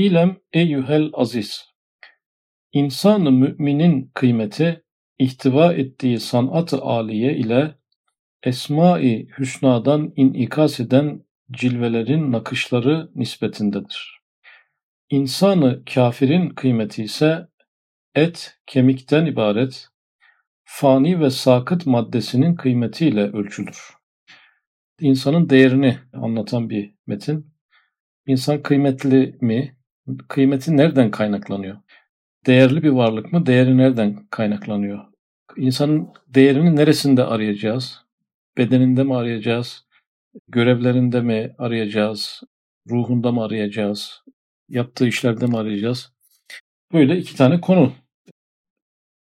İlem eyyuhel aziz. İnsanı müminin kıymeti ihtiva ettiği sanat-ı aliye ile Esma-i Hüsna'dan inikas eden cilvelerin nakışları nispetindedir. İnsanı kafirin kıymeti ise et kemikten ibaret fani ve sakıt maddesinin kıymetiyle ölçülür. İnsanın değerini anlatan bir metin. İnsan kıymetli mi? Kıymeti nereden kaynaklanıyor? Değerli bir varlık mı? Değeri nereden kaynaklanıyor? İnsanın değerini neresinde arayacağız? Bedeninde mi arayacağız? Görevlerinde mi arayacağız? Ruhunda mı arayacağız? Yaptığı işlerde mi arayacağız? Böyle iki tane konu.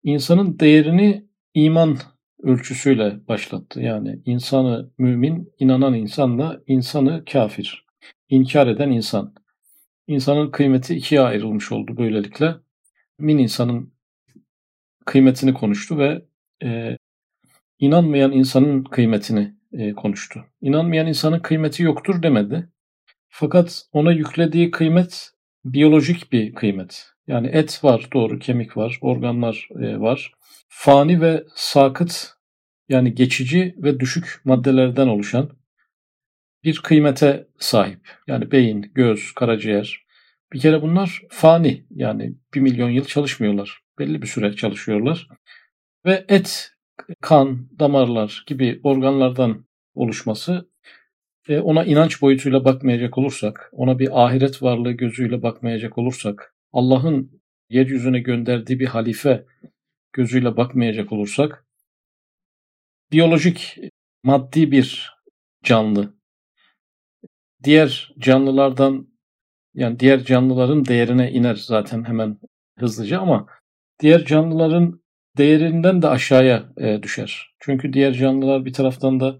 İnsanın değerini iman ölçüsüyle başlattı. Yani insanı mümin, inanan insanla insanı kafir, inkar eden insan. İnsanın kıymeti ikiye ayrılmış oldu böylelikle. Min insanın kıymetini konuştu ve e, inanmayan insanın kıymetini e, konuştu. İnanmayan insanın kıymeti yoktur demedi. Fakat ona yüklediği kıymet biyolojik bir kıymet. Yani et var, doğru, kemik var, organlar e, var. Fani ve sakıt yani geçici ve düşük maddelerden oluşan bir kıymete sahip. Yani beyin, göz, karaciğer. Bir kere bunlar fani yani bir milyon yıl çalışmıyorlar. Belli bir süre çalışıyorlar. Ve et, kan, damarlar gibi organlardan oluşması e, ona inanç boyutuyla bakmayacak olursak, ona bir ahiret varlığı gözüyle bakmayacak olursak, Allah'ın yeryüzüne gönderdiği bir halife gözüyle bakmayacak olursak, biyolojik, maddi bir canlı. Diğer canlılardan, yani diğer canlıların değerine iner zaten hemen hızlıca ama diğer canlıların değerinden de aşağıya e, düşer. Çünkü diğer canlılar bir taraftan da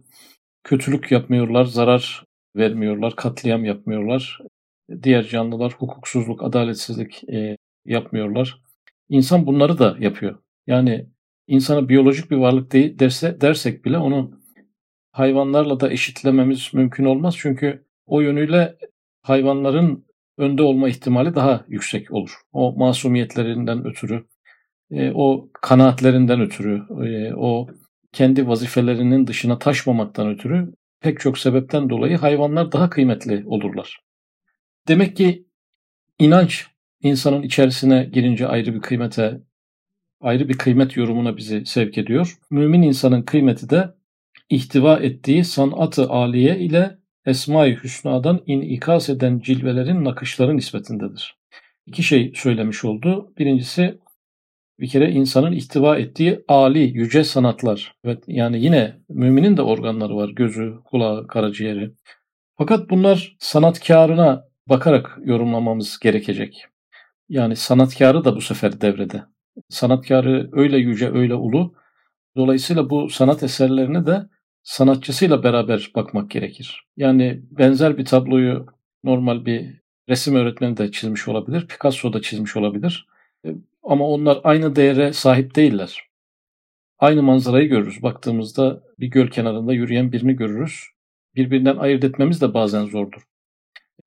kötülük yapmıyorlar, zarar vermiyorlar, katliam yapmıyorlar. Diğer canlılar hukuksuzluk, adaletsizlik e, yapmıyorlar. İnsan bunları da yapıyor. Yani insana biyolojik bir varlık değil derse, dersek bile onu hayvanlarla da eşitlememiz mümkün olmaz. Çünkü o yönüyle hayvanların önde olma ihtimali daha yüksek olur. O masumiyetlerinden ötürü, e, o kanaatlerinden ötürü, e, o kendi vazifelerinin dışına taşmamaktan ötürü pek çok sebepten dolayı hayvanlar daha kıymetli olurlar. Demek ki inanç insanın içerisine girince ayrı bir kıymete, ayrı bir kıymet yorumuna bizi sevk ediyor. Mümin insanın kıymeti de ihtiva ettiği sanatı aliye ile Esma-i Hüsna'dan inikas eden cilvelerin nakışları nispetindedir. İki şey söylemiş oldu. Birincisi bir kere insanın ihtiva ettiği ali, yüce sanatlar. Evet, yani yine müminin de organları var. Gözü, kulağı, karaciğeri. Fakat bunlar sanatkarına bakarak yorumlamamız gerekecek. Yani sanatkarı da bu sefer devrede. Sanatkarı öyle yüce, öyle ulu. Dolayısıyla bu sanat eserlerine de sanatçısıyla beraber bakmak gerekir. Yani benzer bir tabloyu normal bir resim öğretmeni de çizmiş olabilir, Picasso da çizmiş olabilir. Ama onlar aynı değere sahip değiller. Aynı manzarayı görürüz. Baktığımızda bir göl kenarında yürüyen birini görürüz. Birbirinden ayırt etmemiz de bazen zordur.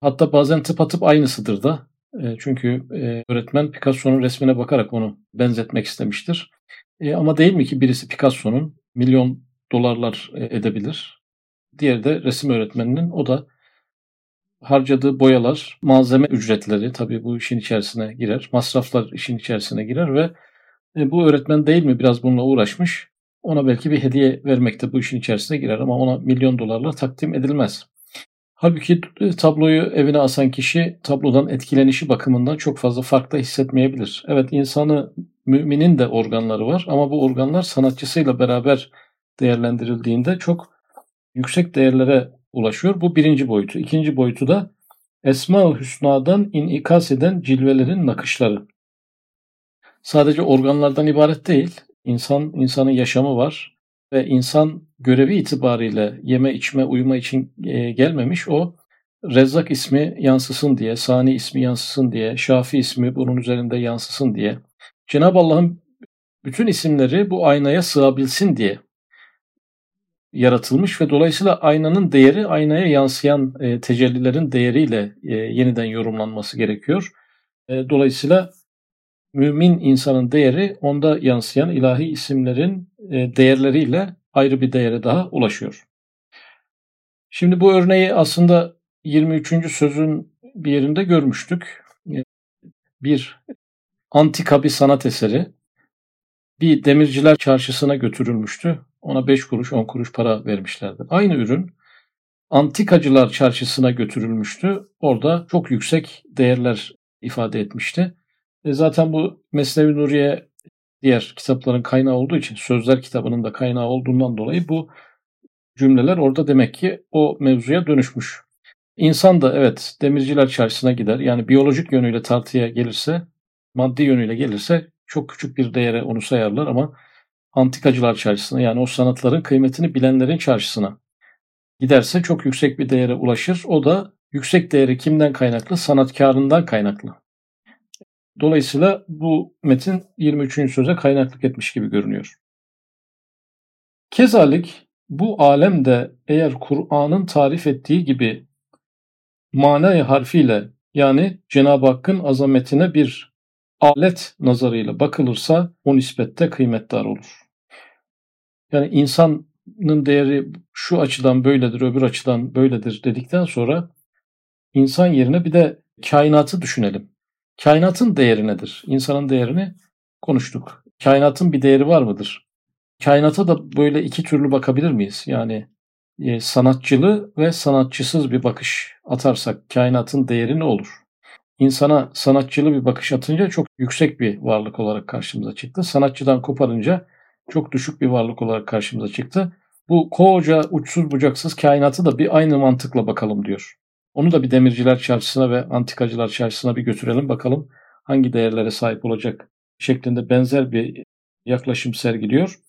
Hatta bazen tıpatıp aynısıdır da. E, çünkü e, öğretmen Picasso'nun resmine bakarak onu benzetmek istemiştir. E, ama değil mi ki birisi Picasso'nun milyon dolarlar edebilir. Diğeri de resim öğretmeninin o da harcadığı boyalar, malzeme ücretleri tabii bu işin içerisine girer. Masraflar işin içerisine girer ve e, bu öğretmen değil mi biraz bununla uğraşmış? Ona belki bir hediye vermek de bu işin içerisine girer ama ona milyon dolarla takdim edilmez. Halbuki e, tabloyu evine asan kişi tablodan etkilenişi bakımından çok fazla farklı hissetmeyebilir. Evet insanı müminin de organları var ama bu organlar sanatçısıyla beraber değerlendirildiğinde çok yüksek değerlere ulaşıyor. Bu birinci boyutu. İkinci boyutu da Esma-ı Hüsna'dan inikas eden cilvelerin nakışları. Sadece organlardan ibaret değil. İnsan, insanın yaşamı var ve insan görevi itibariyle yeme, içme, uyuma için e, gelmemiş. O Rezzak ismi yansısın diye, Sani ismi yansısın diye, Şafi ismi bunun üzerinde yansısın diye. Cenab-ı Allah'ın bütün isimleri bu aynaya sığabilsin diye yaratılmış ve dolayısıyla aynanın değeri aynaya yansıyan e, tecellilerin değeriyle e, yeniden yorumlanması gerekiyor. E, dolayısıyla mümin insanın değeri onda yansıyan ilahi isimlerin e, değerleriyle ayrı bir değere daha ulaşıyor. Şimdi bu örneği aslında 23. sözün bir yerinde görmüştük. E, bir antika bir sanat eseri bir demirciler çarşısına götürülmüştü. Ona 5 kuruş 10 kuruş para vermişlerdi. Aynı ürün antikacılar çarşısına götürülmüştü. Orada çok yüksek değerler ifade etmişti. E zaten bu Mesnevi Nuriye diğer kitapların kaynağı olduğu için Sözler kitabının da kaynağı olduğundan dolayı bu cümleler orada demek ki o mevzuya dönüşmüş. İnsan da evet demirciler çarşısına gider. Yani biyolojik yönüyle tartıya gelirse, maddi yönüyle gelirse çok küçük bir değere onu sayarlar ama antikacılar çarşısına yani o sanatların kıymetini bilenlerin çarşısına giderse çok yüksek bir değere ulaşır. O da yüksek değeri kimden kaynaklı? Sanatkarından kaynaklı. Dolayısıyla bu metin 23. söze kaynaklık etmiş gibi görünüyor. Kezalik bu alemde eğer Kur'an'ın tarif ettiği gibi manayı harfiyle yani Cenab-ı Hakk'ın azametine bir alet nazarıyla bakılırsa o nispette kıymetdar olur. Yani insanın değeri şu açıdan böyledir, öbür açıdan böyledir dedikten sonra insan yerine bir de kainatı düşünelim. Kainatın değeri nedir? İnsanın değerini konuştuk. Kainatın bir değeri var mıdır? Kainata da böyle iki türlü bakabilir miyiz? Yani e, sanatçılı ve sanatçısız bir bakış atarsak kainatın değeri ne olur? İnsana sanatçılı bir bakış atınca çok yüksek bir varlık olarak karşımıza çıktı. Sanatçıdan koparınca çok düşük bir varlık olarak karşımıza çıktı. Bu koca uçsuz bucaksız kainatı da bir aynı mantıkla bakalım diyor. Onu da bir demirciler çarşısına ve antikacılar çarşısına bir götürelim bakalım hangi değerlere sahip olacak şeklinde benzer bir yaklaşım sergiliyor.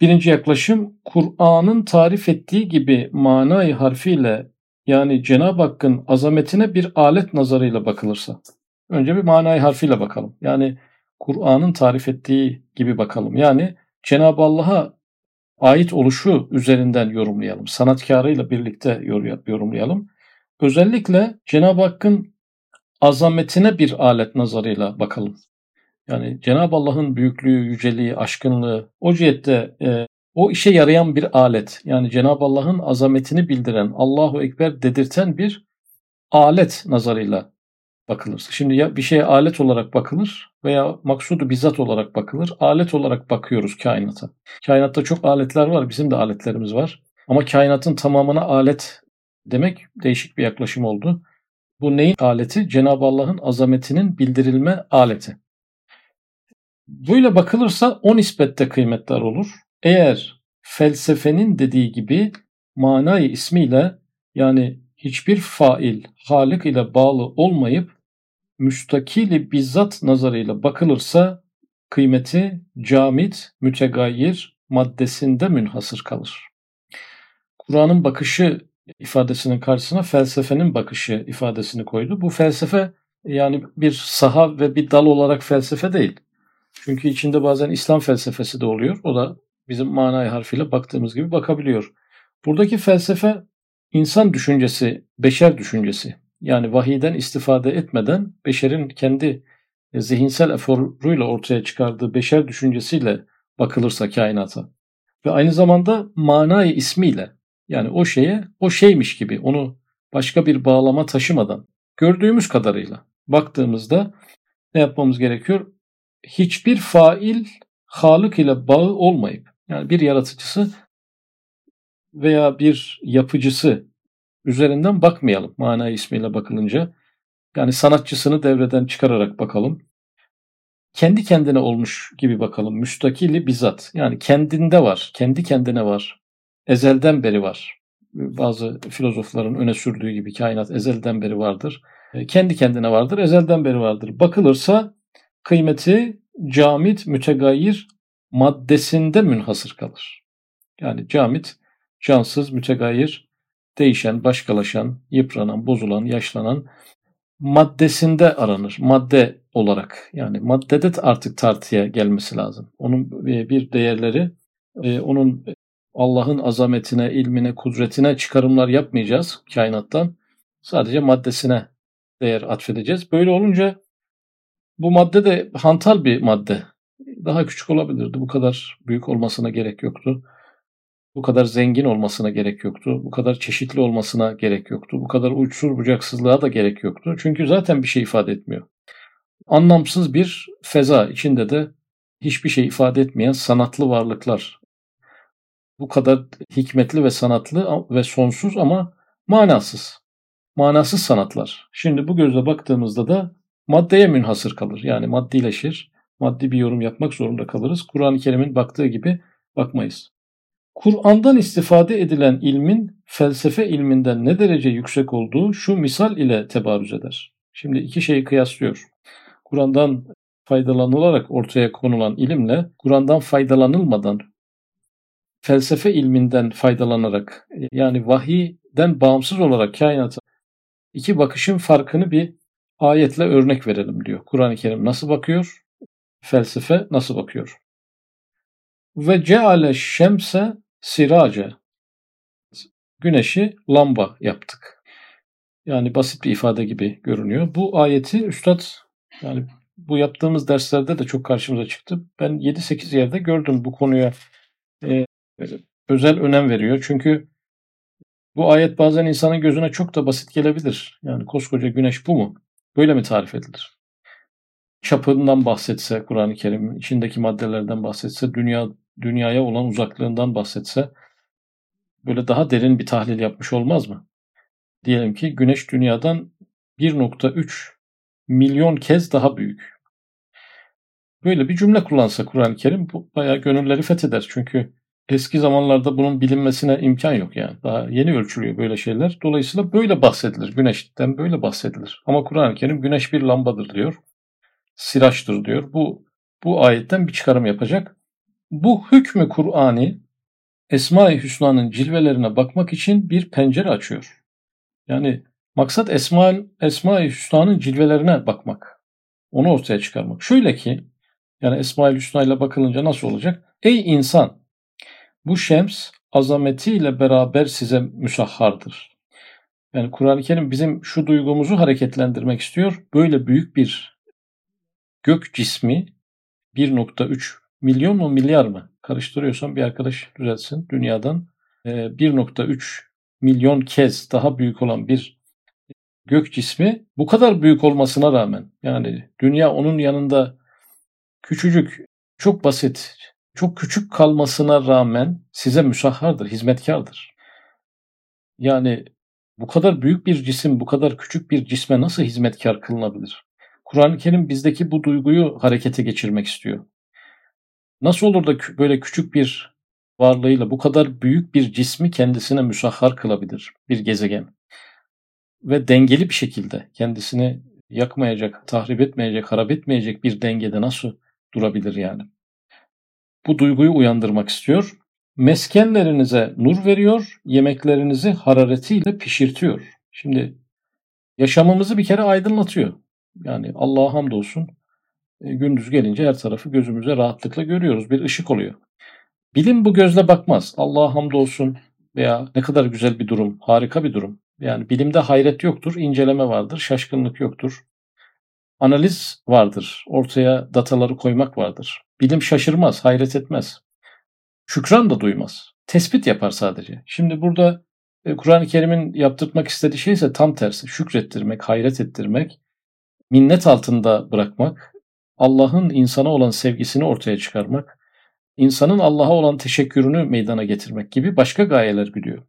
Birinci yaklaşım Kur'an'ın tarif ettiği gibi manayı harfiyle yani Cenab-ı Hakk'ın azametine bir alet nazarıyla bakılırsa. Önce bir manayı harfiyle bakalım. Yani Kur'an'ın tarif ettiği gibi bakalım. Yani Cenab-ı Allah'a ait oluşu üzerinden yorumlayalım. Sanatkarıyla birlikte yorumlayalım. Özellikle Cenab-ı Hakk'ın azametine bir alet nazarıyla bakalım. Yani Cenab-ı Allah'ın büyüklüğü, yüceliği, aşkınlığı o cihette e, o işe yarayan bir alet. Yani Cenab-ı Allah'ın azametini bildiren, Allahu Ekber dedirten bir alet nazarıyla bakılır. Şimdi ya bir şeye alet olarak bakılır veya maksudu bizzat olarak bakılır. Alet olarak bakıyoruz kainata. Kainatta çok aletler var, bizim de aletlerimiz var. Ama kainatın tamamına alet demek değişik bir yaklaşım oldu. Bu neyin aleti? Cenab-ı Allah'ın azametinin bildirilme aleti. Böyle bakılırsa o nispette kıymetler olur. Eğer felsefenin dediği gibi manayı ismiyle yani hiçbir fail Halik ile bağlı olmayıp müstakili bizzat nazarıyla bakılırsa kıymeti camit, mütegayir maddesinde münhasır kalır. Kur'an'ın bakışı ifadesinin karşısına felsefenin bakışı ifadesini koydu. Bu felsefe yani bir saha ve bir dal olarak felsefe değil. Çünkü içinde bazen İslam felsefesi de oluyor. O da bizim manayı harfiyle baktığımız gibi bakabiliyor. Buradaki felsefe insan düşüncesi, beşer düşüncesi. Yani vahiyden istifade etmeden beşerin kendi zihinsel eforuyla ortaya çıkardığı beşer düşüncesiyle bakılırsa kainata ve aynı zamanda manayı ismiyle yani o şeye o şeymiş gibi onu başka bir bağlama taşımadan gördüğümüz kadarıyla baktığımızda ne yapmamız gerekiyor? Hiçbir fail Halık ile bağı olmayıp yani bir yaratıcısı veya bir yapıcısı üzerinden bakmayalım mana ismiyle bakılınca. Yani sanatçısını devreden çıkararak bakalım. Kendi kendine olmuş gibi bakalım. Müstakili bizzat. Yani kendinde var. Kendi kendine var. Ezelden beri var. Bazı filozofların öne sürdüğü gibi kainat ezelden beri vardır. E, kendi kendine vardır. Ezelden beri vardır. Bakılırsa kıymeti camit, mütegayir maddesinde münhasır kalır. Yani camit cansız, mütegayir, değişen, başkalaşan, yıpranan, bozulan, yaşlanan maddesinde aranır. Madde olarak yani maddede artık tartıya gelmesi lazım. Onun bir değerleri, e, onun Allah'ın azametine, ilmine, kudretine çıkarımlar yapmayacağız kainattan. Sadece maddesine değer atfedeceğiz. Böyle olunca bu madde de hantal bir madde. Daha küçük olabilirdi. Bu kadar büyük olmasına gerek yoktu. Bu kadar zengin olmasına gerek yoktu. Bu kadar çeşitli olmasına gerek yoktu. Bu kadar uçsuz bucaksızlığa da gerek yoktu. Çünkü zaten bir şey ifade etmiyor. Anlamsız bir feza içinde de hiçbir şey ifade etmeyen sanatlı varlıklar. Bu kadar hikmetli ve sanatlı ve sonsuz ama manasız. Manasız sanatlar. Şimdi bu gözle baktığımızda da maddeye münhasır kalır. Yani maddileşir. Maddi bir yorum yapmak zorunda kalırız. Kur'an-ı Kerim'in baktığı gibi bakmayız. Kur'an'dan istifade edilen ilmin felsefe ilminden ne derece yüksek olduğu şu misal ile tebarüz eder. Şimdi iki şeyi kıyaslıyor. Kur'an'dan faydalanılarak ortaya konulan ilimle Kur'an'dan faydalanılmadan felsefe ilminden faydalanarak yani vahiyden bağımsız olarak kainata iki bakışın farkını bir ayetle örnek verelim diyor. Kur'an-ı Kerim nasıl bakıyor? Felsefe nasıl bakıyor? Ve ceale şemse sirace. Güneşi lamba yaptık. Yani basit bir ifade gibi görünüyor. Bu ayeti üstad yani bu yaptığımız derslerde de çok karşımıza çıktı. Ben 7-8 yerde gördüm bu konuya e, özel önem veriyor. Çünkü bu ayet bazen insanın gözüne çok da basit gelebilir. Yani koskoca güneş bu mu? Böyle mi tarif edilir? Çapından bahsetse Kur'an-ı Kerim, içindeki maddelerden bahsetse, dünya dünyaya olan uzaklığından bahsetse böyle daha derin bir tahlil yapmış olmaz mı? Diyelim ki güneş dünyadan 1.3 milyon kez daha büyük. Böyle bir cümle kullansa Kur'an-ı Kerim bu bayağı gönülleri fetheder. Çünkü eski zamanlarda bunun bilinmesine imkan yok yani. Daha yeni ölçülüyor böyle şeyler. Dolayısıyla böyle bahsedilir. Güneşten böyle bahsedilir. Ama Kur'an-ı Kerim güneş bir lambadır diyor. Siraçtır diyor. Bu bu ayetten bir çıkarım yapacak. Bu hükmü Kur'ani Esma-i Hüsna'nın cilvelerine bakmak için bir pencere açıyor. Yani maksat Esma, Esma-i Hüsna'nın cilvelerine bakmak. Onu ortaya çıkarmak. Şöyle ki yani Esma-i Hüsna ile bakılınca nasıl olacak? Ey insan bu şems azametiyle beraber size müsahhardır. Yani Kur'an-ı Kerim bizim şu duygumuzu hareketlendirmek istiyor. Böyle büyük bir gök cismi 1.3 milyon mu milyar mı? Karıştırıyorsam bir arkadaş düzeltsin. Dünyadan 1.3 e, milyon kez daha büyük olan bir gök cismi bu kadar büyük olmasına rağmen yani dünya onun yanında küçücük, çok basit, çok küçük kalmasına rağmen size müsahhardır, hizmetkardır. Yani bu kadar büyük bir cisim, bu kadar küçük bir cisme nasıl hizmetkar kılınabilir? Kur'an-ı Kerim bizdeki bu duyguyu harekete geçirmek istiyor. Nasıl olur da böyle küçük bir varlığıyla bu kadar büyük bir cismi kendisine müsahhar kılabilir bir gezegen? Ve dengeli bir şekilde kendisini yakmayacak, tahrip etmeyecek, harap etmeyecek bir dengede nasıl durabilir yani? Bu duyguyu uyandırmak istiyor. Meskenlerinize nur veriyor, yemeklerinizi hararetiyle pişirtiyor. Şimdi yaşamımızı bir kere aydınlatıyor. Yani Allah'a hamdolsun e, gündüz gelince her tarafı gözümüze rahatlıkla görüyoruz. Bir ışık oluyor. Bilim bu gözle bakmaz. Allah'a hamdolsun veya ne kadar güzel bir durum, harika bir durum. Yani bilimde hayret yoktur, inceleme vardır, şaşkınlık yoktur. Analiz vardır, ortaya dataları koymak vardır. Bilim şaşırmaz, hayret etmez. Şükran da duymaz. Tespit yapar sadece. Şimdi burada e, Kur'an-ı Kerim'in yaptırmak istediği şey ise tam tersi. Şükrettirmek, hayret ettirmek, minnet altında bırakmak, Allah'ın insana olan sevgisini ortaya çıkarmak, insanın Allah'a olan teşekkürünü meydana getirmek gibi başka gayeler güdüyor.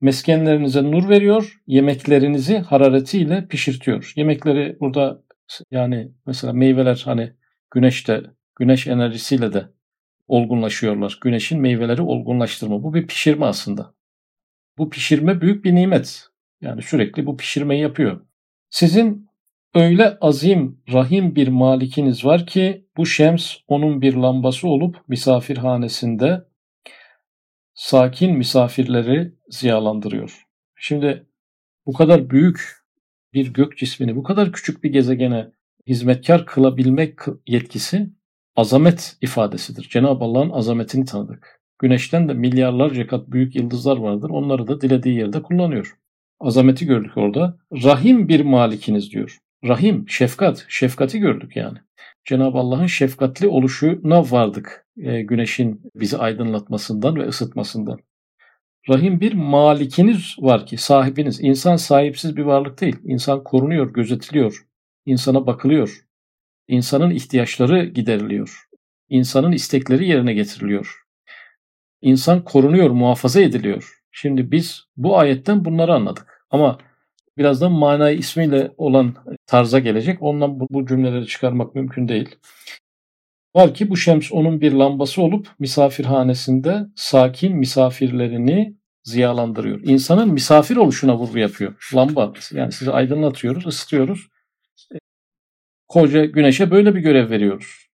Meskenlerinize nur veriyor, yemeklerinizi hararetiyle pişirtiyor. Yemekleri burada yani mesela meyveler hani güneşte, güneş enerjisiyle de olgunlaşıyorlar. Güneşin meyveleri olgunlaştırma. Bu bir pişirme aslında. Bu pişirme büyük bir nimet. Yani sürekli bu pişirmeyi yapıyor. Sizin Öyle azim, rahim bir malikiniz var ki bu şems onun bir lambası olup misafirhanesinde sakin misafirleri ziyalandırıyor. Şimdi bu kadar büyük bir gök cismini, bu kadar küçük bir gezegene hizmetkar kılabilmek yetkisi azamet ifadesidir. Cenab-ı Allah'ın azametini tanıdık. Güneşten de milyarlarca kat büyük yıldızlar vardır. Onları da dilediği yerde kullanıyor. Azameti gördük orada. Rahim bir malikiniz diyor. Rahim, şefkat, şefkati gördük yani. Cenab-ı Allah'ın şefkatli oluşuna vardık. E, güneşin bizi aydınlatmasından ve ısıtmasından. Rahim bir malikiniz var ki sahibiniz. İnsan sahipsiz bir varlık değil. İnsan korunuyor, gözetiliyor. İnsana bakılıyor. İnsanın ihtiyaçları gideriliyor. İnsanın istekleri yerine getiriliyor. İnsan korunuyor, muhafaza ediliyor. Şimdi biz bu ayetten bunları anladık. Ama birazdan manayı ismiyle olan tarza gelecek. Ondan bu, bu cümleleri çıkarmak mümkün değil. Var bu şems onun bir lambası olup misafirhanesinde sakin misafirlerini ziyalandırıyor. İnsanın misafir oluşuna vurgu yapıyor. Lamba yani sizi aydınlatıyoruz, ısıtıyoruz. Koca güneşe böyle bir görev veriyoruz.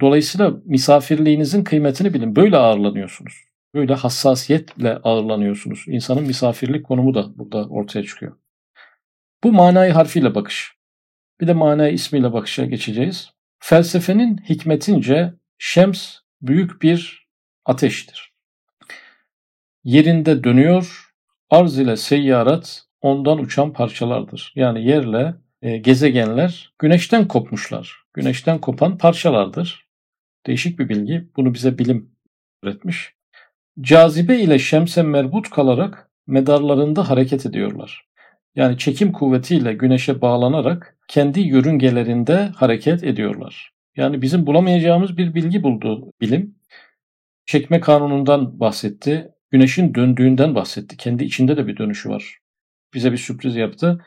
Dolayısıyla misafirliğinizin kıymetini bilin. Böyle ağırlanıyorsunuz. Böyle hassasiyetle ağırlanıyorsunuz. İnsanın misafirlik konumu da burada ortaya çıkıyor. Bu manayı harfiyle bakış. Bir de manayı ismiyle bakışa geçeceğiz. Felsefenin hikmetince şems büyük bir ateştir. Yerinde dönüyor, arz ile seyyarat ondan uçan parçalardır. Yani yerle e, gezegenler güneşten kopmuşlar. Güneşten kopan parçalardır. Değişik bir bilgi. Bunu bize bilim üretmiş. Cazibe ile şemse merbut kalarak medarlarında hareket ediyorlar. Yani çekim kuvvetiyle güneşe bağlanarak kendi yörüngelerinde hareket ediyorlar. Yani bizim bulamayacağımız bir bilgi buldu bilim. Çekme kanunundan bahsetti. Güneşin döndüğünden bahsetti. Kendi içinde de bir dönüşü var. Bize bir sürpriz yaptı.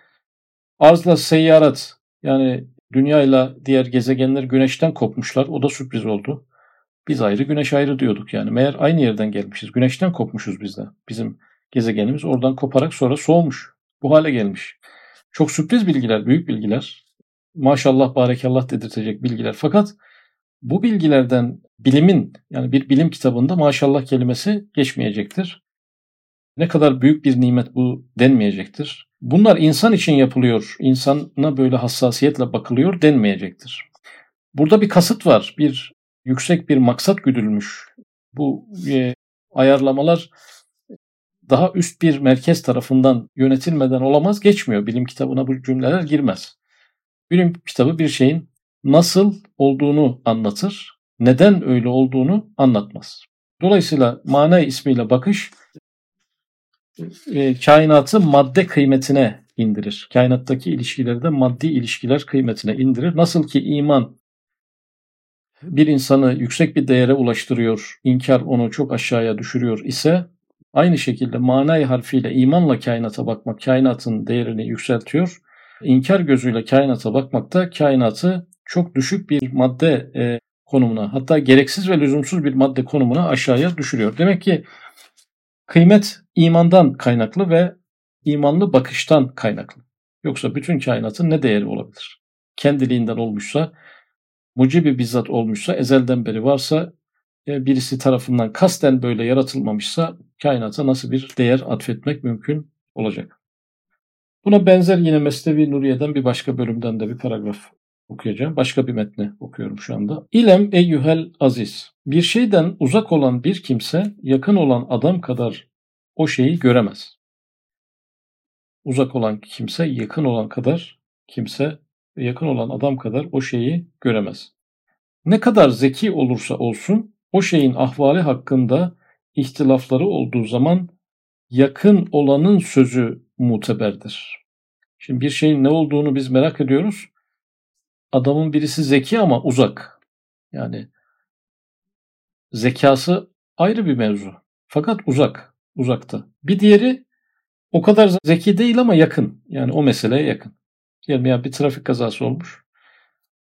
Arzla seyyarat yani dünya ile diğer gezegenler güneşten kopmuşlar. O da sürpriz oldu. Biz ayrı güneş ayrı diyorduk yani. Meğer aynı yerden gelmişiz. Güneşten kopmuşuz biz de. Bizim gezegenimiz oradan koparak sonra soğumuş. Bu hale gelmiş. Çok sürpriz bilgiler, büyük bilgiler. Maşallah, barekallah dedirtecek bilgiler. Fakat bu bilgilerden bilimin yani bir bilim kitabında maşallah kelimesi geçmeyecektir. Ne kadar büyük bir nimet bu denmeyecektir. Bunlar insan için yapılıyor, insana böyle hassasiyetle bakılıyor denmeyecektir. Burada bir kasıt var, bir yüksek bir maksat güdülmüş. Bu e, ayarlamalar daha üst bir merkez tarafından yönetilmeden olamaz geçmiyor. Bilim kitabına bu cümleler girmez. Bilim kitabı bir şeyin nasıl olduğunu anlatır, neden öyle olduğunu anlatmaz. Dolayısıyla mana ismiyle bakış e, kainatı madde kıymetine indirir. Kainattaki ilişkileri de maddi ilişkiler kıymetine indirir. Nasıl ki iman bir insanı yüksek bir değere ulaştırıyor, inkar onu çok aşağıya düşürüyor ise aynı şekilde manay harfiyle imanla kainata bakmak kainatın değerini yükseltiyor. İnkar gözüyle kainata bakmak da kainatı çok düşük bir madde e, konumuna hatta gereksiz ve lüzumsuz bir madde konumuna aşağıya düşürüyor. Demek ki kıymet imandan kaynaklı ve imanlı bakıştan kaynaklı. Yoksa bütün kainatın ne değeri olabilir? Kendiliğinden olmuşsa, mucibi bizzat olmuşsa, ezelden beri varsa, birisi tarafından kasten böyle yaratılmamışsa kainata nasıl bir değer atfetmek mümkün olacak? Buna benzer yine Mesnevi Nuriye'den bir başka bölümden de bir paragraf okuyacağım. Başka bir metni okuyorum şu anda. İlem eyyuhel aziz. Bir şeyden uzak olan bir kimse yakın olan adam kadar o şeyi göremez. Uzak olan kimse yakın olan kadar kimse yakın olan adam kadar o şeyi göremez. Ne kadar zeki olursa olsun o şeyin ahvali hakkında ihtilafları olduğu zaman yakın olanın sözü muteberdir. Şimdi bir şeyin ne olduğunu biz merak ediyoruz. Adamın birisi zeki ama uzak. Yani zekası ayrı bir mevzu. Fakat uzak, uzakta. Bir diğeri o kadar zeki değil ama yakın. Yani o meseleye yakın. Diyelim ya bir trafik kazası olmuş.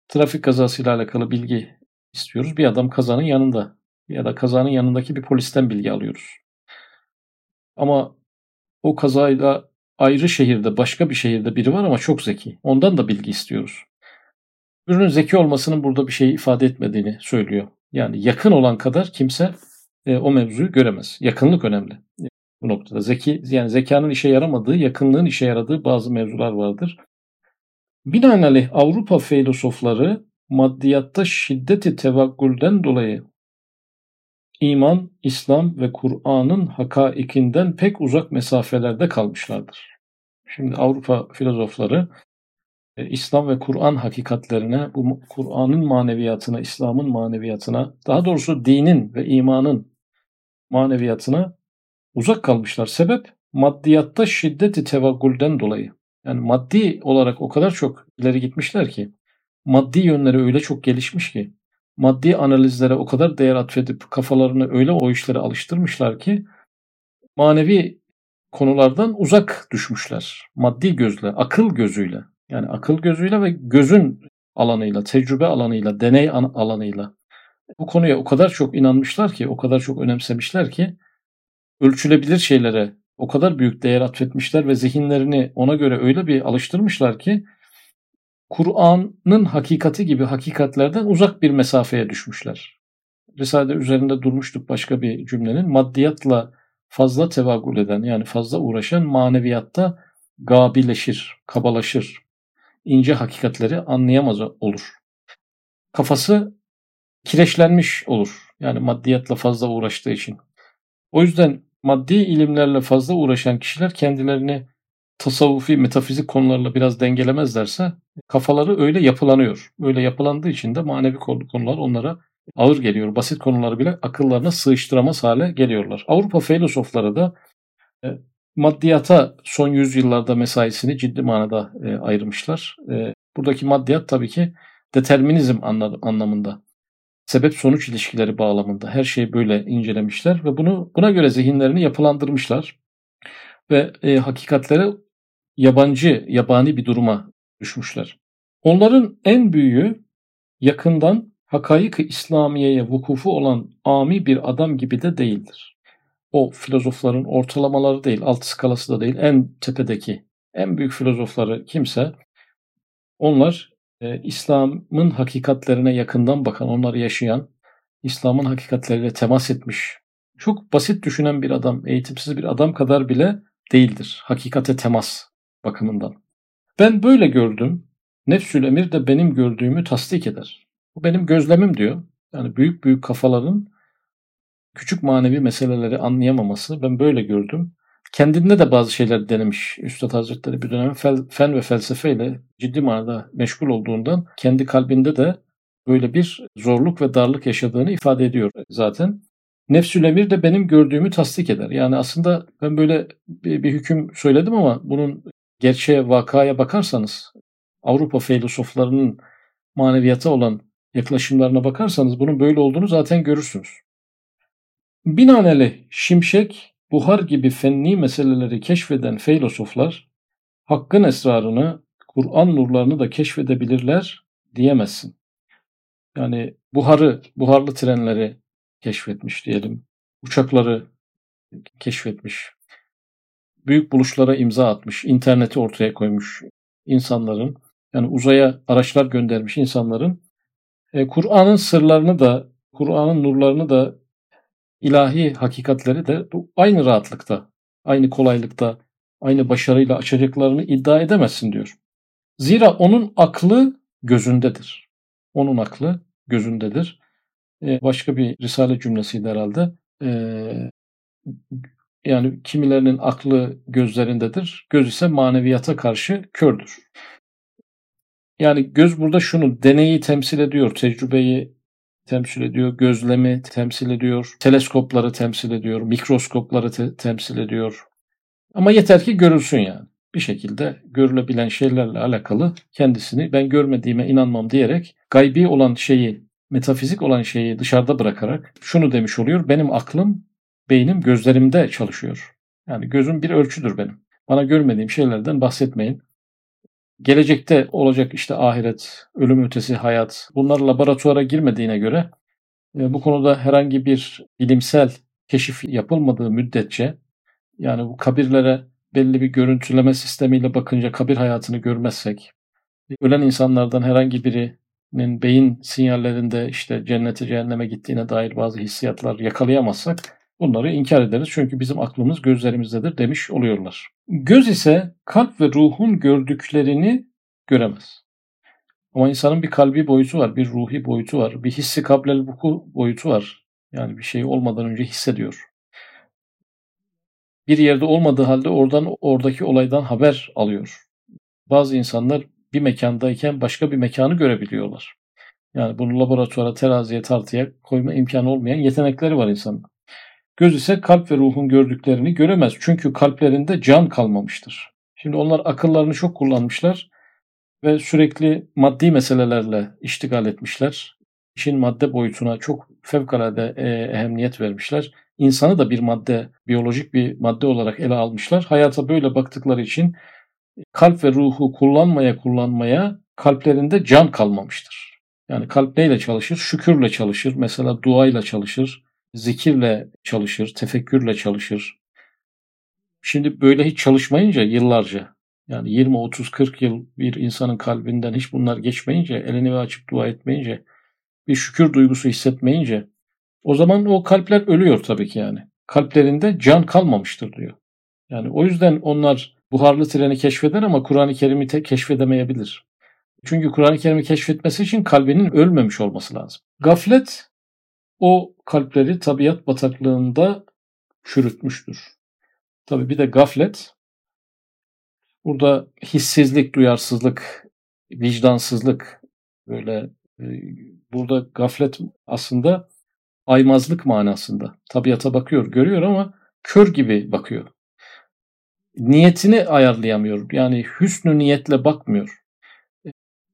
Trafik kazasıyla alakalı bilgi istiyoruz. Bir adam kazanın yanında ya da kazanın yanındaki bir polisten bilgi alıyoruz. Ama o kazayla ayrı şehirde, başka bir şehirde biri var ama çok zeki. Ondan da bilgi istiyoruz. Ürünün zeki olmasının burada bir şey ifade etmediğini söylüyor. Yani yakın olan kadar kimse e, o mevzuyu göremez. Yakınlık önemli bu noktada. Zeki yani zekanın işe yaramadığı, yakınlığın işe yaradığı bazı mevzular vardır. Binaenaleyh Avrupa filozofları maddiyatta şiddeti tevakkülden dolayı iman, İslam ve Kur'an'ın hakaikinden pek uzak mesafelerde kalmışlardır. Şimdi Avrupa filozofları e, İslam ve Kur'an hakikatlerine, bu Kur'an'ın maneviyatına, İslam'ın maneviyatına, daha doğrusu dinin ve imanın maneviyatına uzak kalmışlar. Sebep maddiyatta şiddeti tevaggülden dolayı. Yani maddi olarak o kadar çok ileri gitmişler ki, maddi yönleri öyle çok gelişmiş ki, maddi analizlere o kadar değer atfedip kafalarını öyle o işlere alıştırmışlar ki, manevi konulardan uzak düşmüşler. Maddi gözle, akıl gözüyle. Yani akıl gözüyle ve gözün alanıyla, tecrübe alanıyla, deney alanıyla bu konuya o kadar çok inanmışlar ki, o kadar çok önemsemişler ki ölçülebilir şeylere o kadar büyük değer atfetmişler ve zihinlerini ona göre öyle bir alıştırmışlar ki Kur'an'ın hakikati gibi hakikatlerden uzak bir mesafeye düşmüşler. Risale'de üzerinde durmuştuk başka bir cümlenin. Maddiyatla fazla tevagül eden yani fazla uğraşan maneviyatta gabileşir, kabalaşır. ince hakikatleri anlayamaz olur. Kafası kireçlenmiş olur. Yani maddiyatla fazla uğraştığı için. O yüzden maddi ilimlerle fazla uğraşan kişiler kendilerini tasavvufi, metafizik konularla biraz dengelemezlerse kafaları öyle yapılanıyor. Öyle yapılandığı için de manevi konular onlara ağır geliyor. Basit konuları bile akıllarına sığıştıramaz hale geliyorlar. Avrupa filozofları da e, maddiyata son yüzyıllarda mesaisini ciddi manada e, ayırmışlar. E, buradaki maddiyat tabii ki determinizm anlamında sebep sonuç ilişkileri bağlamında her şeyi böyle incelemişler ve bunu buna göre zihinlerini yapılandırmışlar ve e, hakikatlere yabancı, yabani bir duruma düşmüşler. Onların en büyüğü yakından hakaik İslamiye'ye vukufu olan ami bir adam gibi de değildir. O filozofların ortalamaları değil, alt skalası da değil, en tepedeki, en büyük filozofları kimse onlar e, İslam'ın hakikatlerine yakından bakan, onları yaşayan, İslam'ın hakikatleriyle temas etmiş, çok basit düşünen bir adam, eğitimsiz bir adam kadar bile değildir. Hakikate temas bakımından. Ben böyle gördüm. Nefsül emir de benim gördüğümü tasdik eder. Bu benim gözlemim diyor. Yani büyük büyük kafaların küçük manevi meseleleri anlayamaması ben böyle gördüm. Kendinde de bazı şeyler denemiş Üstad Hazretleri bir dönem fen ve felsefeyle ciddi manada meşgul olduğundan kendi kalbinde de böyle bir zorluk ve darlık yaşadığını ifade ediyor zaten. Nefsül emir de benim gördüğümü tasdik eder. Yani aslında ben böyle bir, bir hüküm söyledim ama bunun gerçeğe, vakaya bakarsanız Avrupa filozoflarının maneviyata olan yaklaşımlarına bakarsanız bunun böyle olduğunu zaten görürsünüz. Binaenaleyh şimşek buhar gibi fenni meseleleri keşfeden filozoflar hakkın esrarını, Kur'an nurlarını da keşfedebilirler diyemezsin. Yani buharı, buharlı trenleri keşfetmiş diyelim. Uçakları keşfetmiş. Büyük buluşlara imza atmış, interneti ortaya koymuş insanların, yani uzaya araçlar göndermiş insanların e, Kur'an'ın sırlarını da, Kur'an'ın nurlarını da ilahi hakikatleri de aynı rahatlıkta, aynı kolaylıkta, aynı başarıyla açacaklarını iddia edemezsin diyor. Zira onun aklı gözündedir. Onun aklı gözündedir. Ee, başka bir risale cümlesiydi herhalde. Ee, yani kimilerinin aklı gözlerindedir. Göz ise maneviyata karşı kördür. Yani göz burada şunu deneyi temsil ediyor, tecrübeyi temsil ediyor, gözlemi temsil ediyor, teleskopları temsil ediyor, mikroskopları te- temsil ediyor. Ama yeter ki görülsün yani. Bir şekilde görülebilen şeylerle alakalı kendisini ben görmediğime inanmam diyerek gaybi olan şeyi, metafizik olan şeyi dışarıda bırakarak şunu demiş oluyor. Benim aklım, beynim gözlerimde çalışıyor. Yani gözüm bir ölçüdür benim. Bana görmediğim şeylerden bahsetmeyin. Gelecekte olacak işte ahiret, ölüm ötesi hayat bunlar laboratuvara girmediğine göre e, bu konuda herhangi bir bilimsel keşif yapılmadığı müddetçe yani bu kabirlere belli bir görüntüleme sistemiyle bakınca kabir hayatını görmezsek, ölen insanlardan herhangi birinin beyin sinyallerinde işte cennete cehenneme gittiğine dair bazı hissiyatlar yakalayamazsak bunları inkar ederiz. Çünkü bizim aklımız gözlerimizdedir demiş oluyorlar. Göz ise kalp ve ruhun gördüklerini göremez. Ama insanın bir kalbi boyutu var, bir ruhi boyutu var, bir hissi kablel vuku boyutu var. Yani bir şey olmadan önce hissediyor. Bir yerde olmadığı halde oradan oradaki olaydan haber alıyor. Bazı insanlar bir mekandayken başka bir mekanı görebiliyorlar. Yani bunu laboratuvara, teraziye, tartıya koyma imkanı olmayan yetenekleri var insanın. Göz ise kalp ve ruhun gördüklerini göremez. Çünkü kalplerinde can kalmamıştır. Şimdi onlar akıllarını çok kullanmışlar ve sürekli maddi meselelerle iştigal etmişler. İşin madde boyutuna çok fevkalade e, ehemmiyet vermişler. İnsanı da bir madde, biyolojik bir madde olarak ele almışlar. Hayata böyle baktıkları için kalp ve ruhu kullanmaya kullanmaya kalplerinde can kalmamıştır. Yani kalp neyle çalışır? Şükürle çalışır. Mesela duayla çalışır. Zikirle çalışır. Tefekkürle çalışır. Şimdi böyle hiç çalışmayınca yıllarca yani 20, 30, 40 yıl bir insanın kalbinden hiç bunlar geçmeyince, elini açıp dua etmeyince, bir şükür duygusu hissetmeyince o zaman o kalpler ölüyor tabii ki yani. Kalplerinde can kalmamıştır diyor. Yani o yüzden onlar buharlı treni keşfeder ama Kur'an-ı Kerim'i te- keşfedemeyebilir. Çünkü Kur'an-ı Kerim'i keşfetmesi için kalbinin ölmemiş olması lazım. Gaflet o kalpleri tabiat bataklığında çürütmüştür. Tabii bir de gaflet burada hissizlik, duyarsızlık, vicdansızlık böyle e, burada gaflet aslında aymazlık manasında. Tabiata bakıyor, görüyor ama kör gibi bakıyor. Niyetini ayarlayamıyor. Yani hüsnü niyetle bakmıyor.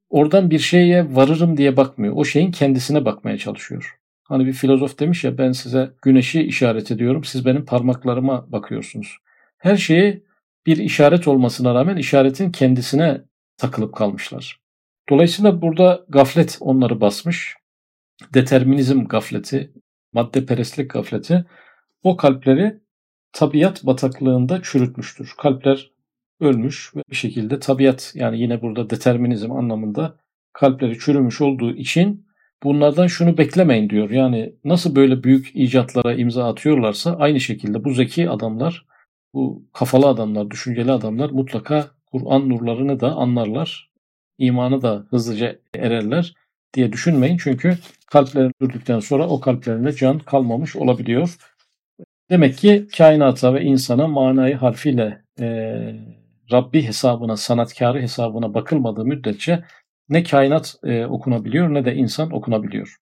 Oradan bir şeye varırım diye bakmıyor. O şeyin kendisine bakmaya çalışıyor. Hani bir filozof demiş ya ben size güneşi işaret ediyorum. Siz benim parmaklarıma bakıyorsunuz. Her şeye bir işaret olmasına rağmen işaretin kendisine takılıp kalmışlar. Dolayısıyla burada gaflet onları basmış. Determinizm gafleti, madde perestlik gafleti o kalpleri tabiat bataklığında çürütmüştür. Kalpler ölmüş ve bir şekilde tabiat yani yine burada determinizm anlamında kalpleri çürümüş olduğu için bunlardan şunu beklemeyin diyor. Yani nasıl böyle büyük icatlara imza atıyorlarsa aynı şekilde bu zeki adamlar, bu kafalı adamlar, düşünceli adamlar mutlaka Kur'an nurlarını da anlarlar. İmanı da hızlıca ererler diye düşünmeyin. Çünkü kalplerini öldükten sonra o kalplerinde can kalmamış olabiliyor. Demek ki kainata ve insana manayı harfiyle e, Rabbi hesabına, sanatkarı hesabına bakılmadığı müddetçe ne kainat e, okunabiliyor ne de insan okunabiliyor.